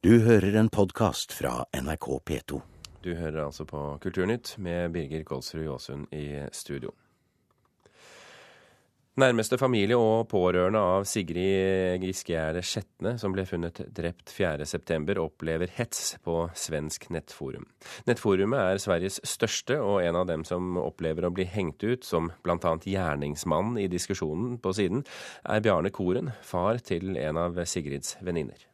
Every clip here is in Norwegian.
Du hører en podkast fra NRK P2. Du hører altså på Kulturnytt med Birger Kolsrud Jåsund i studio. Nærmeste familie og pårørende av Sigrid Giskegjerde Skjetne, som ble funnet drept 4.9, opplever hets på svensk nettforum. Nettforumet er Sveriges største, og en av dem som opplever å bli hengt ut som bl.a. gjerningsmann i diskusjonen på siden, er Bjarne Koren, far til en av Sigrids venninner.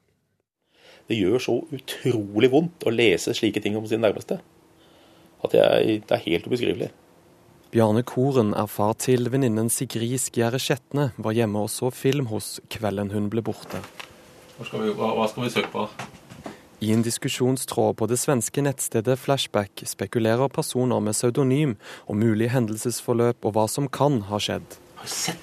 Det gjør så utrolig vondt å lese slike ting om sin nærmeste at jeg, det er helt ubeskrivelig. Bjarne Koren er far til venninnen Sigrid Skjære Skjetne, var hjemme og så film hos kvelden hun ble borte. Skal vi, hva, hva, skal vi søke på? I en diskusjonstråd på det svenske nettstedet Flashback spekulerer personer med pseudonym om mulig hendelsesforløp og hva som kan ha skjedd. Har du sett?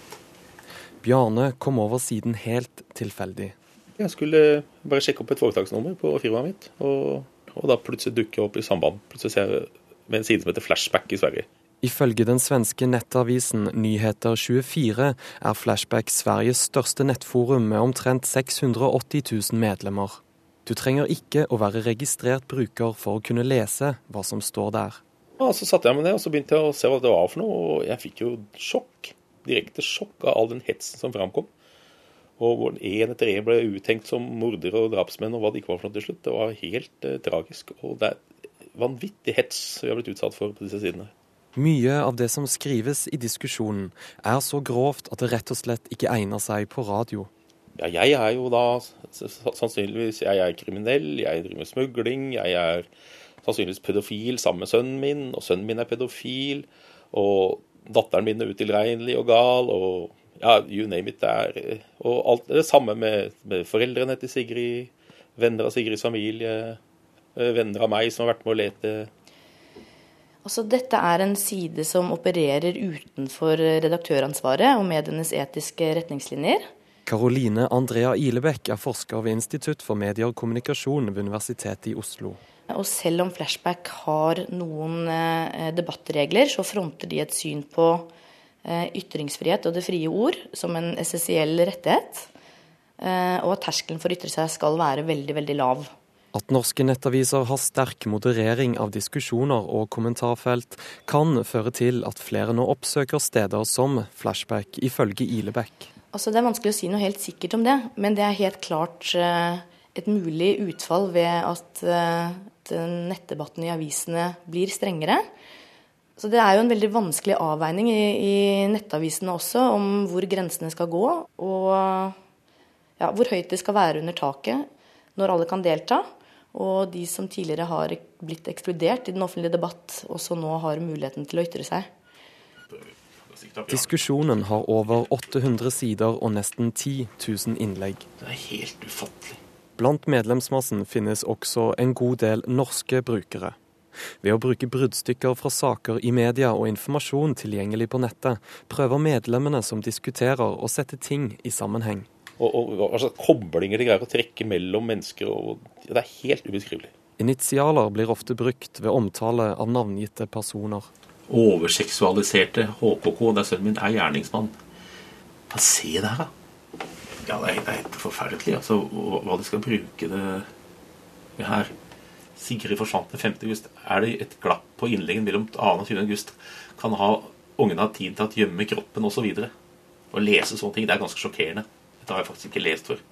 Bjarne kom over siden helt tilfeldig. Jeg skulle bare sjekke opp et foretaksnummer på firmaet mitt, og, og da plutselig dukker jeg opp i samband. Plutselig ser jeg med en side som heter Flashback i Sverige. Ifølge den svenske nettavisen Nyheter24 er Flashback Sveriges største nettforum med omtrent 680 000 medlemmer. Du trenger ikke å være registrert bruker for å kunne lese hva som står der. Ja, så satte jeg meg ned og så begynte jeg å se hva det var for noe, og jeg fikk jo sjokk. Direkte sjokk av all den hetsen som framkom. Og hvor én etter én ble uttenkt som mordere og drapsmenn og hva det ikke var for noe til slutt. Det var helt eh, tragisk. Og det er vanvittig hets vi har blitt utsatt for på disse sidene. Mye av det som skrives i diskusjonen er så grovt at det rett og slett ikke egner seg på radio. Ja, jeg er jo da sannsynligvis jeg er kriminell, jeg driver med smugling, jeg er sannsynligvis pedofil sammen med sønnen min, og sønnen min er pedofil, og datteren min er utilregnelig og gal, og ja, you name it. Der. Og alt det samme med, med foreldrene til Sigrid, venner av Sigrids familie, eh, venner av meg som har vært med å lete. Altså, dette er en side som opererer utenfor redaktøransvaret og medienes etiske retningslinjer. Karoline Andrea Ilebekk er forsker ved Institutt for medier og kommunikasjon ved Universitetet i Oslo. Og selv om Flashback har noen eh, debattregler, så fronter de et syn på Eh, ytringsfrihet og det frie ord som en essensiell rettighet. Eh, og at terskelen for å ytre seg skal være veldig, veldig lav. At norske nettaviser har sterk moderering av diskusjoner og kommentarfelt, kan føre til at flere nå oppsøker steder som Flashback, ifølge Ilebekk. Altså, det er vanskelig å si noe helt sikkert om det, men det er helt klart eh, et mulig utfall ved at nettdebatten i avisene blir strengere. Så det er jo en veldig vanskelig avveining i, i nettavisene også, om hvor grensene skal gå, og ja, hvor høyt det skal være under taket når alle kan delta. Og de som tidligere har blitt ekskludert i den offentlige debatt, også nå har muligheten til å ytre seg. Diskusjonen har over 800 sider og nesten 10 000 innlegg. Det er helt ufattelig. Blant medlemsmassen finnes også en god del norske brukere. Ved å bruke bruddstykker fra saker i media og informasjon tilgjengelig på nettet, prøver medlemmene som diskuterer å sette ting i sammenheng. Og, og slags koblinger de greier å trekke mellom mennesker. Og, det er helt ubeskrivelig. Initialer blir ofte brukt ved omtale av navngitte personer. Overseksualiserte HKK, det er sønnen min, er gjerningsmann. Hva se det her, da. Ja, det er helt forferdelig. Altså, hva de skal bruke det her. Sigrid forsvant den 5. august. Er det et glapp på innleggen mellom 2. og 20. august? Kan ha ungene ha tid til å gjemme kroppen osv.? Å lese sånne ting, det er ganske sjokkerende. Dette har jeg faktisk ikke lest før.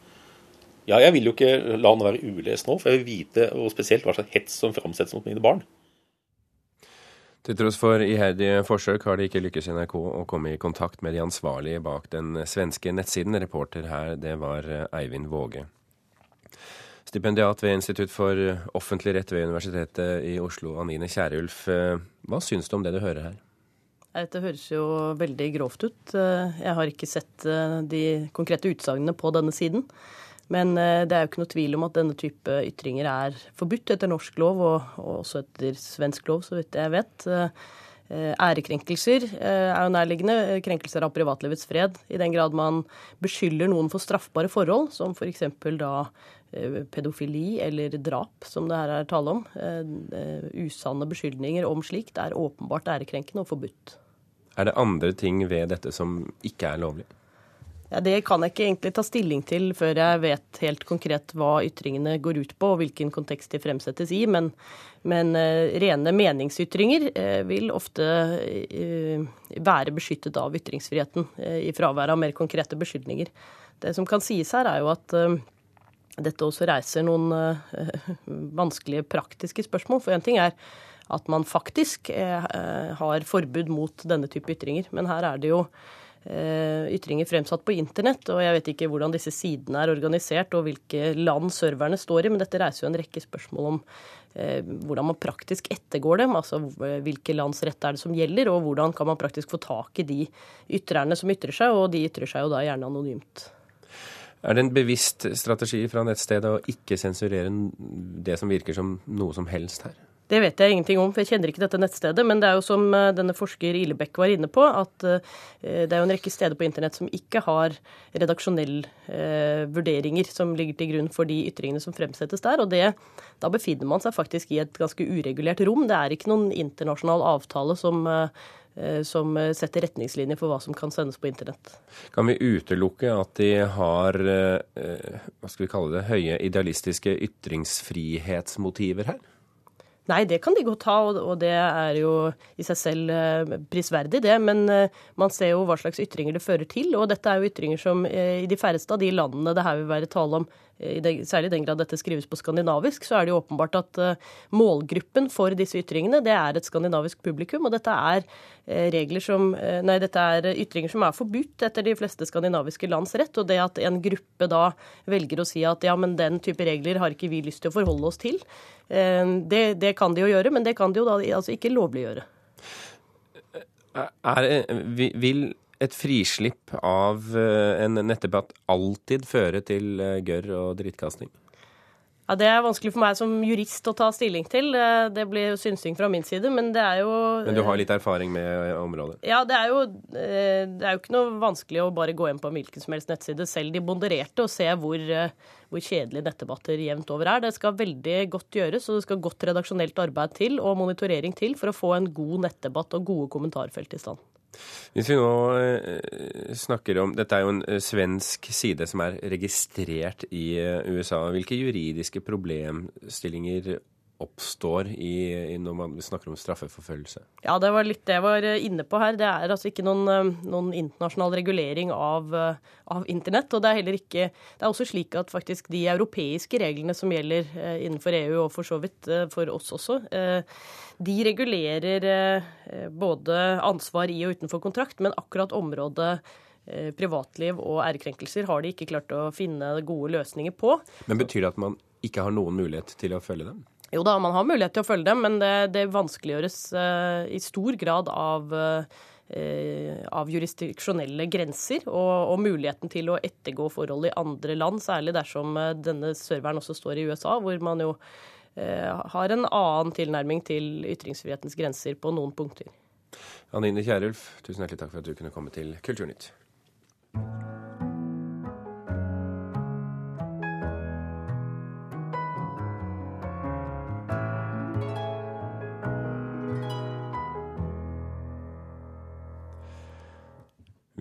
Ja, jeg vil jo ikke la den være ulest nå, for jeg vil vite og spesielt hva slags hets som framsettes mot mine barn. Til tross for iherdige forsøk har det ikke lykkes NRK å komme i kontakt med de ansvarlige bak den svenske nettsiden. Reporter her, det var Eivind Våge. Stipendiat ved Institutt for offentlig rett ved Universitetet i Oslo, Anine Kierulf. Eh, hva syns du om det du hører her? Dette høres jo veldig grovt ut. Eh, jeg har ikke sett eh, de konkrete utsagnene på denne siden. Men det er jo ikke noe tvil om at denne type ytringer er forbudt etter norsk lov, og også etter svensk lov, så vidt jeg vet. Ærekrenkelser er jo nærliggende. Krenkelser av privatlivets fred. I den grad man beskylder noen for straffbare forhold, som f.eks. da Eh, pedofili eller drap, som det her er tale om. Eh, eh, usanne beskyldninger om slikt er åpenbart ærekrenkende og forbudt. Er det andre ting ved dette som ikke er lovlig? Ja, Det kan jeg ikke egentlig ta stilling til før jeg vet helt konkret hva ytringene går ut på, og hvilken kontekst de fremsettes i. Men, men uh, rene meningsytringer uh, vil ofte uh, være beskyttet av ytringsfriheten i fraværet av mer konkrete beskyldninger. Det som kan sies her, er jo at dette også reiser noen vanskelige praktiske spørsmål. For én ting er at man faktisk har forbud mot denne type ytringer, men her er det jo Eh, ytringer fremsatt på internett. Og jeg vet ikke hvordan disse sidene er organisert og hvilke land serverne står i, men dette reiser jo en rekke spørsmål om eh, hvordan man praktisk ettergår dem. Altså hvilke lands rett er det som gjelder, og hvordan kan man praktisk få tak i de ytrerne som ytrer seg, og de ytrer seg jo da gjerne anonymt. Er det en bevisst strategi fra nettstedet å ikke sensurere det som virker som noe som helst her? Det vet jeg ingenting om, for jeg kjenner ikke dette nettstedet. Men det er jo som eh, denne forsker Ilebekk var inne på, at eh, det er jo en rekke steder på internett som ikke har redaksjonelle eh, vurderinger som ligger til grunn for de ytringene som fremsettes der. Og det, da befinner man seg faktisk i et ganske uregulert rom. Det er ikke noen internasjonal avtale som som setter retningslinjer for hva som kan sendes på internett. Kan vi utelukke at de har hva skal vi kalle det, høye idealistiske ytringsfrihetsmotiver her? Nei, det kan de godt ha, og det er jo i seg selv eh, prisverdig, det. Men eh, man ser jo hva slags ytringer det fører til. Og dette er jo ytringer som eh, i de færreste av de landene det her vil være tale om, særlig i den grad dette skrives på skandinavisk, så er det jo åpenbart at målgruppen for disse ytringene, det er et skandinavisk publikum. Og dette er regler som Nei, dette er ytringer som er forbudt etter de fleste skandinaviske lands rett. Og det at en gruppe da velger å si at ja, men den type regler har ikke vi lyst til å forholde oss til, det, det kan de jo gjøre, men det kan de jo da altså ikke lovliggjøre. Er, vil et frislipp av eh, en nettdebatt alltid føre til eh, gørr og drittkasting? Ja, Det er vanskelig for meg som jurist å ta stilling til. Det blir synsing fra min side, men det er jo Men du har litt erfaring med området? Ja, det er jo, eh, det er jo ikke noe vanskelig å bare gå inn på en hvilken som helst nettside, selv de bondererte, og se hvor, eh, hvor kjedelige nettdebatter jevnt over er. Det skal veldig godt gjøres, og det skal godt redaksjonelt arbeid til og monitorering til for å få en god nettdebatt og gode kommentarfelt i stand. Hvis vi nå eh, snakker om Dette er jo en eh, svensk side som er registrert i eh, USA. Hvilke juridiske problemstillinger oppstår i, i når man snakker om straffeforfølgelse? Ja, det var litt det jeg var inne på her. Det er altså ikke noen, noen internasjonal regulering av, av, internett. Og det er heller ikke Det er også slik at faktisk de europeiske reglene som gjelder innenfor EU, og for så vidt for oss også, de regulerer eh, både ansvar i og utenfor kontrakt, men akkurat området eh, privatliv og ærekrenkelser har de ikke klart å finne gode løsninger på. Men Betyr det at man ikke har noen mulighet til å følge dem? Jo da, man har mulighet til å følge dem, men det, det vanskeliggjøres uh, i stor grad av, uh, av jurisdiksjonelle grenser og, og, muligheten til å ettergå forhold i andre land, særlig dersom denne serveren også står i USA, hvor man jo Eh, har en annen tilnærming til ytringsfrihetens grenser på noen punkter. Anine Kierulf, tusen hjertelig takk for at du kunne komme til Kulturnytt.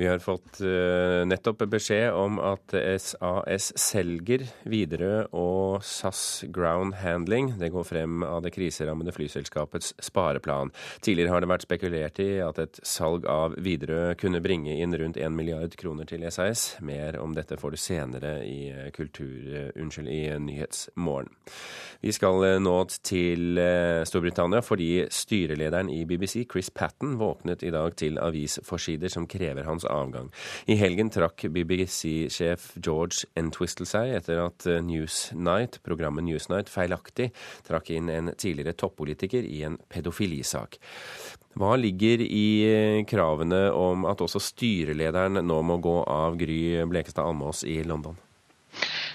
Vi har fått uh, nettopp beskjed om at SAS selger Widerøe og SAS Ground Handling. Det går frem av det kriserammede flyselskapets spareplan. Tidligere har det vært spekulert i at et salg av Widerøe kunne bringe inn rundt 1 milliard kroner til SAS. Mer om dette får du senere i, eh, kultur, uh, unnskyld, i Nyhetsmorgen. Vi skal nå til Storbritannia fordi styrelederen i BBC, Chris Patten, våknet i dag til avisforsider som krever hans avgang. I helgen trakk BBC-sjef George Entwistle seg etter at eh, Newsnight, programmet Newsnight feilaktig trakk inn en tidligere toppolitiker i en pedofilisak. Hva ligger i eh, kravene om at også styrelederen nå må gå av Gry Blekestad Almås i London?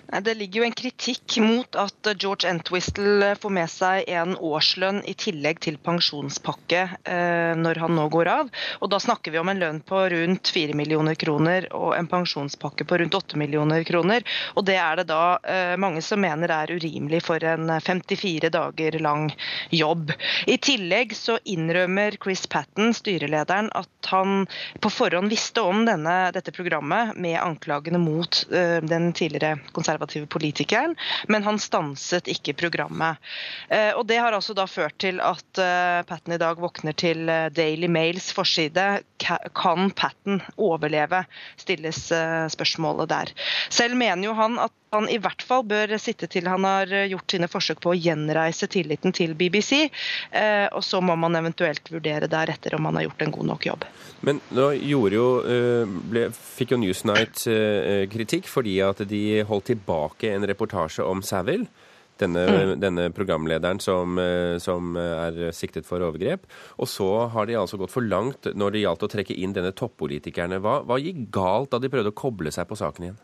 Det ligger jo en kritikk mot at George Entwistle får med seg en årslønn i tillegg til pensjonspakke eh, når han nå går av. Og Da snakker vi om en lønn på rundt 4 millioner kroner og en pensjonspakke på rundt 8 millioner kroner. Og Det er det da eh, mange som mener er urimelig for en 54 dager lang jobb. I tillegg så innrømmer Chris Patten, styrelederen, at han på forhånd visste om denne, dette programmet med anklagene mot uh, den tidligere konservative politikeren, men han stanset ikke programmet. Uh, og Det har altså da ført til at uh, Patten i dag våkner til Daily Mails forside. Kan Patten overleve? stilles spørsmålet der. Selv mener jo han at han i hvert fall bør sitte til han har gjort sine forsøk på å gjenreise tilliten til BBC. Og så må man eventuelt vurdere deretter om han har gjort en god nok jobb. Men da jo, eh, ble, fikk jo Newsnight eh, kritikk fordi at de holdt tilbake en reportasje om Savile. Denne, mm. denne, programlederen som, eh, som, er siktet for overgrep. Og så har de altså gått for langt når det gjaldt å trekke inn denne toppolitikerne. Hva, hva gikk galt da de prøvde å koble seg på saken igjen?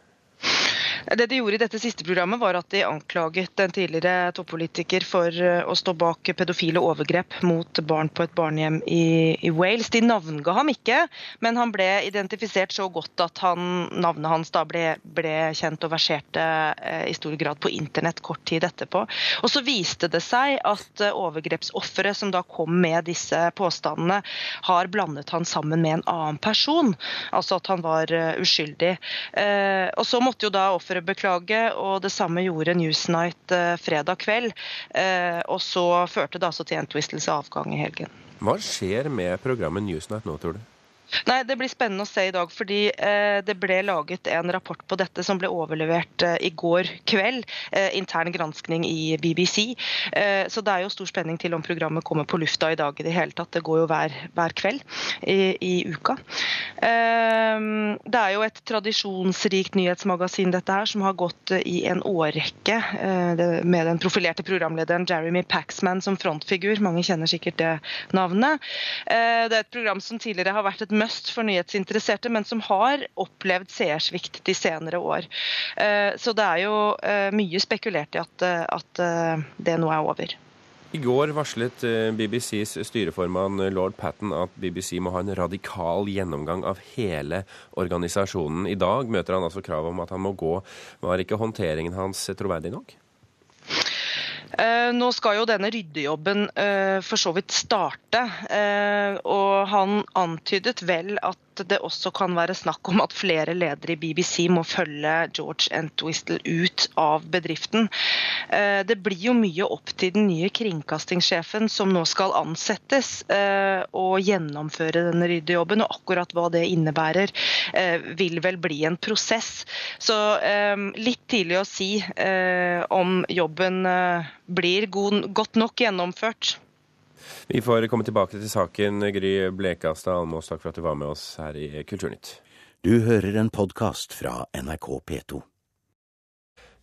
Det de gjorde i dette siste programmet, var at de anklaget en tidligere toppolitiker for eh, å stå bak pedofile overgrep mot barn på et barnehjem i, i Wales. De navnga ham ikke, men han ble identifisert så godt at han, navnet hans da ble, ble kjent og verserte eh, i stor grad på internett kort tid etterpå. Og Så viste det seg at eh, overgrepsofferet som da kom med disse påstandene, har blandet han sammen med en annen person, altså at han var uskyldig. Og så måtte jo da offeret offeret beklage, og det samme gjorde Newsnight eh, fredag kveld. Eh, og så førte det altså til Entwistles avgang i helgen. Hva skjer med programmet Newsnight nå, tror du? Nei, Det blir spennende å se i dag, fordi eh, det ble laget en rapport på dette som ble overlevert eh, i går kveld. Eh, intern granskning i BBC. Eh, så det er jo stor spenning til om programmet kommer på lufta i dag i det hele tatt. Det går jo hver, hver kveld i, i uka. Eh, det er jo et tradisjonsrikt nyhetsmagasin dette her, som har gått eh, i en årrekke med den profilerte programlederen Jeremy Paxman som frontfigur. Mange kjenner sikkert det navnet. Det er et program som tidligere har vært et must for nyhetsinteresserte, men som har opplevd seersvikt de senere år. Eh, så det er jo eh, mye spekulert i at, eh, at det nå er over. I går varslet BBCs styreformann lord Patten at BBC må ha en radikal gjennomgang av hele organisasjonen. I dag møter han altså krav om at han må gå. Var ikke håndteringen hans troverdig nok? Eh, nå skal jo denne ryddejobben eh, for så vidt starte, eh, og han antydet vel at det også kan være snakk om at flere ledere i BBC må følge George Entwistle ut av bedriften. Eh, det blir jo mye opp til den nye kringkastingssjefen som nå skal ansettes eh, og gjennomføre denne ryddejobben. Og akkurat hva det innebærer, eh, vil vel bli en prosess. Så litt tidlig å si om jobben blir godt nok gjennomført. Vi får komme tilbake til saken. Gry Blekastad Almås, takk for at du var med oss her i Kulturnytt. Du hører en podkast fra NRK P2.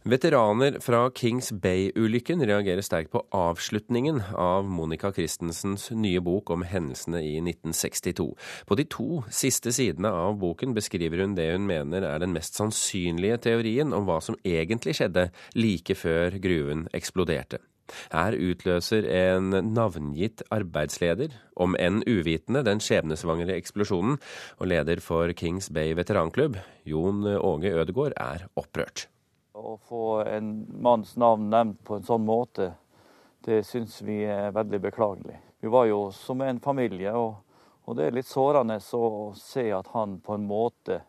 Veteraner fra Kings Bay-ulykken reagerer sterkt på avslutningen av Monica Christensens nye bok om hendelsene i 1962. På de to siste sidene av boken beskriver hun det hun mener er den mest sannsynlige teorien om hva som egentlig skjedde like før gruven eksploderte. Her utløser en navngitt arbeidsleder, om enn uvitende, den skjebnesvangre eksplosjonen, og leder for Kings Bay veteranklubb, Jon Åge Ødegård, er opprørt. Å få en manns navn nevnt på en sånn måte, det syns vi er veldig beklagelig. Vi var jo som en familie, og, og det er litt sårende å se at han på en måte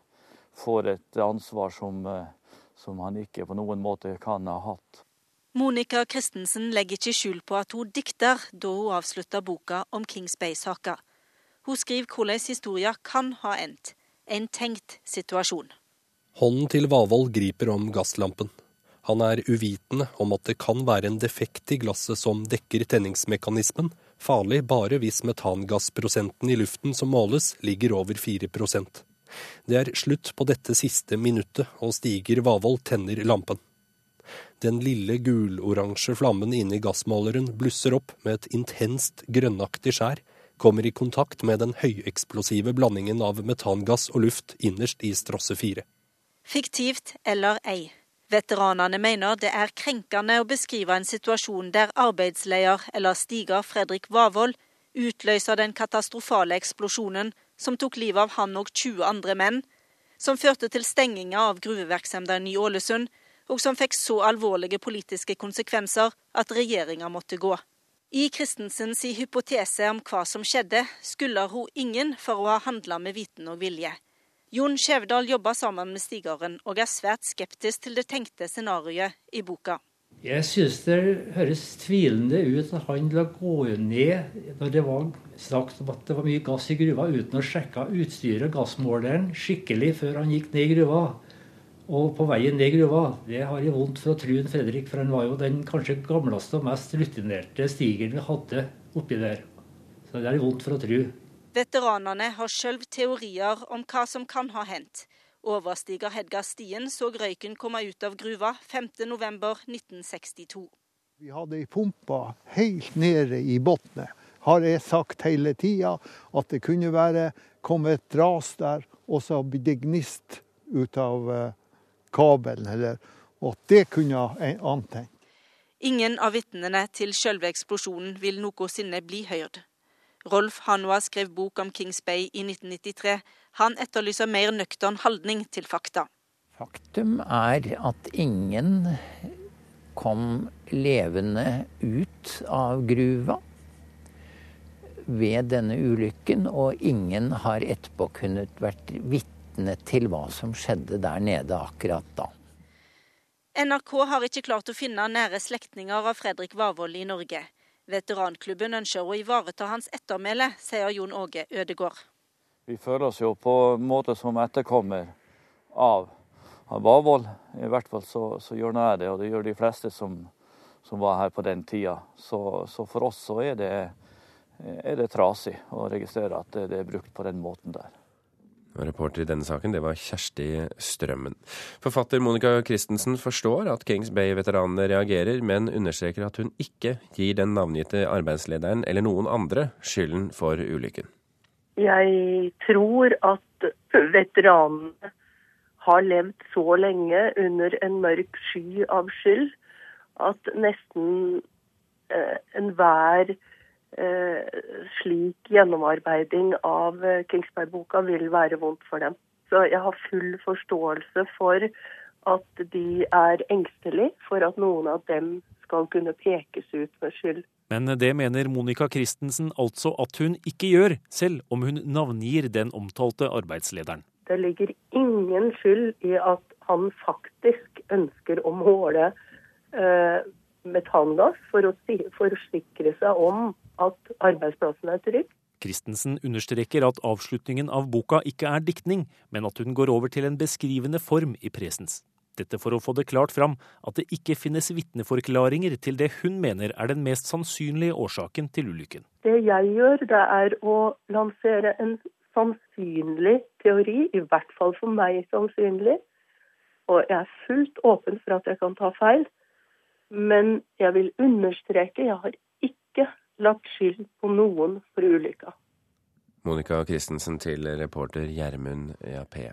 får et ansvar som, eh, som han ikke på noen måte kan ha hatt. Monica Christensen legger ikke skjul på at hun dikter da hun avslutter boka om Kings Bay-saka. Hun skriver hvordan historien kan ha endt. En tenkt situasjon. Hånden til Vavold griper om gasslampen. Han er uvitende om at det kan være en defekt i glasset som dekker tenningsmekanismen, farlig bare hvis metangassprosenten i luften som måles, ligger over 4% Det er slutt på dette siste minuttet, og Stiger Vavold tenner lampen. Den lille guloransje flammen inne i gassmåleren blusser opp med et intenst grønnaktig skjær, kommer i kontakt med den høyeksplosive blandingen av metangass og luft innerst i strosse fire. Fiktivt eller ei. Veteranene mener det er krenkende å beskrive en situasjon der arbeidsleder eller stiger Fredrik Wavold utløser den katastrofale eksplosjonen som tok livet av han og 20 andre menn, som førte til stenginga av gruvevirksomheten i Ålesund, og som fikk så alvorlige politiske konsekvenser at regjeringa måtte gå. I Christensens hypotese om hva som skjedde, skylder hun ingen for å ha handla med viten og vilje. Jon Skjevdal jobber sammen med stigeren, og er svært skeptisk til det tenkte scenarioet i boka. Jeg synes det høres tvilende ut at han la gå ned når det var snakk om at det var mye gass i gruva, uten å sjekke utstyret og gassmåleren skikkelig før han gikk ned i gruva. Og på veien ned gruva, det har jeg vondt for å tru Fredrik, for han var jo den kanskje gamleste og mest rutinerte stigeren vi hadde oppi der. Så det er vondt for å tru. Veteranene har sjøl teorier om hva som kan ha hendt. Overstiger Hedga Stien så røyken komme ut av gruva 5.11.1962. Vi hadde ei pumpa helt nede i bunnen, har jeg sagt hele tida. At det kunne være kommet et ras der, og så blir det gnist ut av eh, kabelen. Eller, og det kunne ha antent. Ingen av vitnene til selve eksplosjonen vil noensinne bli hørt. Rolf Hanua skrev bok om Kings Bay i 1993. Han etterlyser mer nøktern holdning til fakta. Faktum er at ingen kom levende ut av gruva ved denne ulykken, og ingen har etterpå kunnet vært vitne til hva som skjedde der nede akkurat da. NRK har ikke klart å finne nære slektninger av Fredrik Wavold i Norge. Veteranklubben ønsker å ivareta hans ettermæle, sier Jon Åge Ødegård. Vi føler oss jo på en måte som etterkommer av, av. I hvert fall så, så, gjør jeg det, og det gjør de fleste som, som var her på den tida. Så, så for oss så er det, er det trasig å registrere at det, det er brukt på den måten der. Reporter i denne saken, det var Kjersti Strømmen. Forfatter Monica Christensen forstår at Kings Bay-veteranene reagerer, men understreker at hun ikke gir den navngitte arbeidslederen eller noen andre skylden for ulykken. Jeg tror at veteranene har levd så lenge under en mørk sky av skyld at nesten eh, enhver Eh, slik gjennomarbeiding av eh, Kingsberg-boka vil være vondt for dem. Så jeg har full forståelse for at de er engstelige for at noen av dem skal kunne pekes ut med skyld. Men det mener Monica Christensen altså at hun ikke gjør, selv om hun navngir den omtalte arbeidslederen. Det ligger ingen skyld i at han faktisk ønsker å måle eh, metangass for å forsikre seg om at arbeidsplassen er trygg. Christensen understreker at avslutningen av boka ikke er diktning, men at hun går over til en beskrivende form i presens. Dette for å få det klart fram at det ikke finnes vitneforklaringer til det hun mener er den mest sannsynlige årsaken til ulykken. Det jeg gjør, det er å lansere en sannsynlig teori, i hvert fall for meg sannsynlig. Og jeg er fullt åpen for at jeg kan ta feil. Men jeg vil understreke, jeg har ikke lagt skyld på noen for ulykka. Monica Christensen til reporter Gjermund Jappé.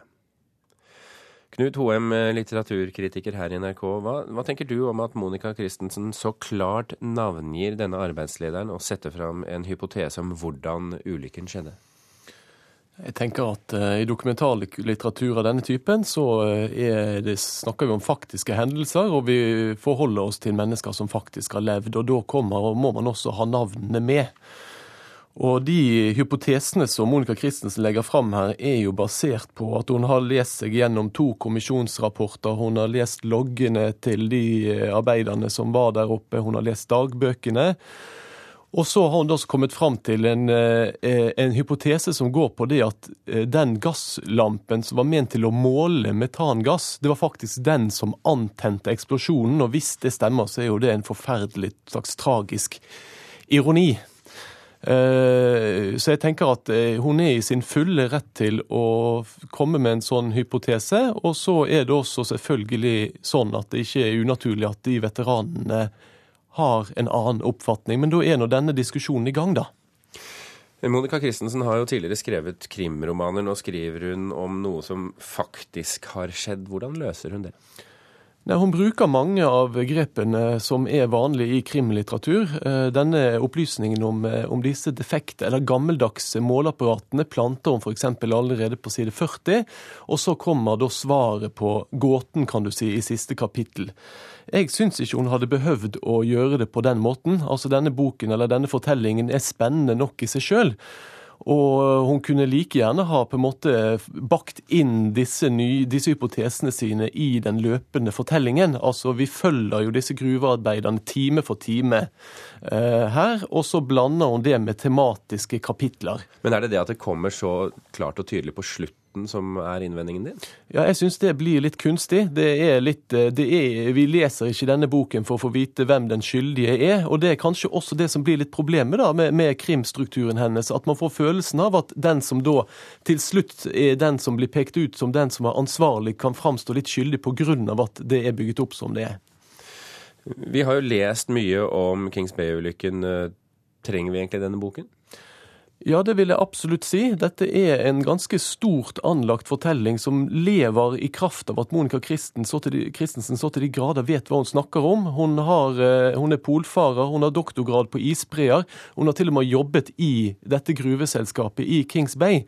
Knut Hoem, litteraturkritiker her i NRK. Hva, hva, tenker du om at Monica Christensen så klart navngir denne arbeidslederen og setter fram en hypotese om hvordan ulykken skjedde? Jeg tenker at uh, I dokumentarlitteratur av denne typen så uh, det, snakker vi om faktiske hendelser, og vi forholder oss til mennesker som faktisk har levd. og Da kommer, og må man også ha navnene med. Og De hypotesene som Monica Christensen legger fram her, er jo basert på at hun har lest seg gjennom to kommisjonsrapporter. Hun har lest loggene til de eh, arbeiderne som var der oppe. Hun har lest dagbøkene. Og så har hun da kommet fram til en, eh, en, hypotese som går på det at eh, den gasslampen som var ment til å måle metangass, det var faktisk den som antente eksplosjonen. Og hvis det stemmer, så er jo det en forferdelig slags tragisk ironi. Eh, så jeg tenker at hun er i sin fulle rett til å komme med en sånn hypotese. Og så er det også selvfølgelig sånn at det ikke er unaturlig at de veteranene har en annen oppfatning. Men da er nå denne diskusjonen i gang, da. Monica Christensen har jo tidligere skrevet krimromaner. Nå skriver hun om noe som faktisk har skjedd. Hvordan løser hun det? Nei, Hun bruker mange av grepene som er vanlige i krimlitteratur. Eh, denne opplysningen om, eh, om disse defekte eller gammeldagse måleapparatene planter hun f.eks. allerede på side 40, og så kommer da svaret på gåten, kan du si, i siste kapittel. Jeg syns ikke hun hadde behøvd å gjøre det på den måten. Altså Denne boken eller denne fortellingen er spennende nok i seg sjøl. Og hun kunne like gjerne ha på en måte bakt inn disse, nye, disse hypotesene sine i den løpende fortellingen. Altså, Vi følger jo disse gruvearbeiderne time for time eh, her, og så blander hun det med tematiske kapitler. Men er det det at det kommer så klart og tydelig på slutt som er innvendingen din? Ja, jeg syns det blir litt kunstig. Det er litt, eh, det er, vi leser ikke denne boken for å få vite hvem den skyldige er. Og det er kanskje også det som blir litt problemet da, med, med krimstrukturen hennes. At man får følelsen av at den som da til slutt er den som blir pekt ut som den som er ansvarlig, kan framstå litt skyldig pga. at det er bygget opp som det er. Vi har jo lest mye om Kings Bay-ulykken. Eh, trenger vi egentlig denne boken? Ja, det vil jeg absolutt si. Dette er en ganske stort anlagt fortelling som lever i kraft av at Monica Christensen så til de grader vet hva hun snakker om. Hun, har, eh, hun er polfarer, hun har doktorgrad på isbreer. Hun har til og med jobbet i dette gruveselskapet i Kings Bay.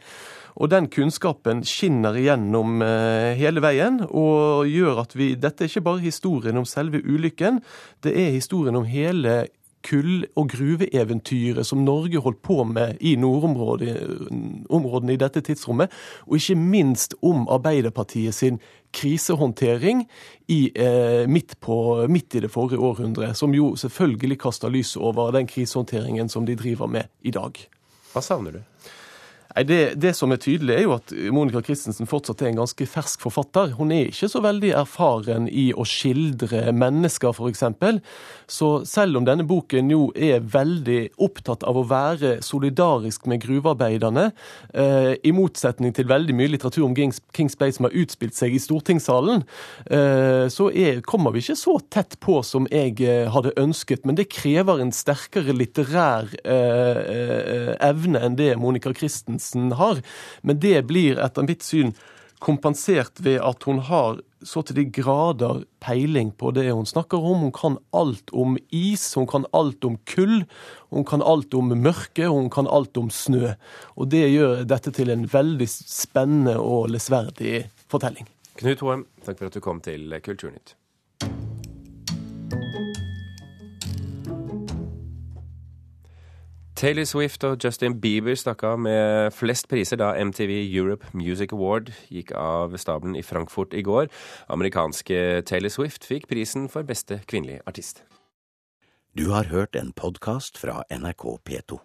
Og den kunnskapen skinner igjennom eh, hele veien og gjør at vi Dette er ikke bare historien om selve ulykken, det er historien om hele kull- og gruveeventyret som Norge holdt på med i nordområdene i dette tidsrommet, og ikke minst om Arbeiderpartiet sin krisehåndtering i, eh, midt, på, midt, i det forrige århundret, som jo selvfølgelig kaster lys over den krisehåndteringen som de driver med i dag. Hva savner du? Nei, det, det, som er tydelig, er jo at Monica Christensen fortsatt er en ganske fersk forfatter. Hun er ikke så veldig erfaren i å skildre mennesker, f.eks. Så selv om denne boken jo er veldig opptatt av å være solidarisk med gruvearbeiderne, eh, i motsetning til veldig mye litteratur om Kings, Kings Bay som har utspilt seg i stortingssalen, eh, så er, kommer vi ikke så tett på som jeg eh, hadde ønsket. Men det krever en sterkere litterær eh, eh, evne enn det Monica Christensen Jensen har. Men det blir etter mitt syn kompensert ved at hun har så til de grader peiling på det hun snakker om. Hun kan alt om is, hun kan alt om kull, hun kan alt om mørke, hun kan alt om snø. Og det gjør dette til en veldig spennende og lesverdig fortelling. Knut Hoem, takk for at du kom til Kulturnytt. Taylor Swift og Justin Bieber stakk av med flest priser da MTV Europe Music Award gikk av stabelen i Frankfurt i går. Amerikanske Taylor Swift fikk prisen for beste kvinnelige artist. Du har hørt en podkast fra NRK P2.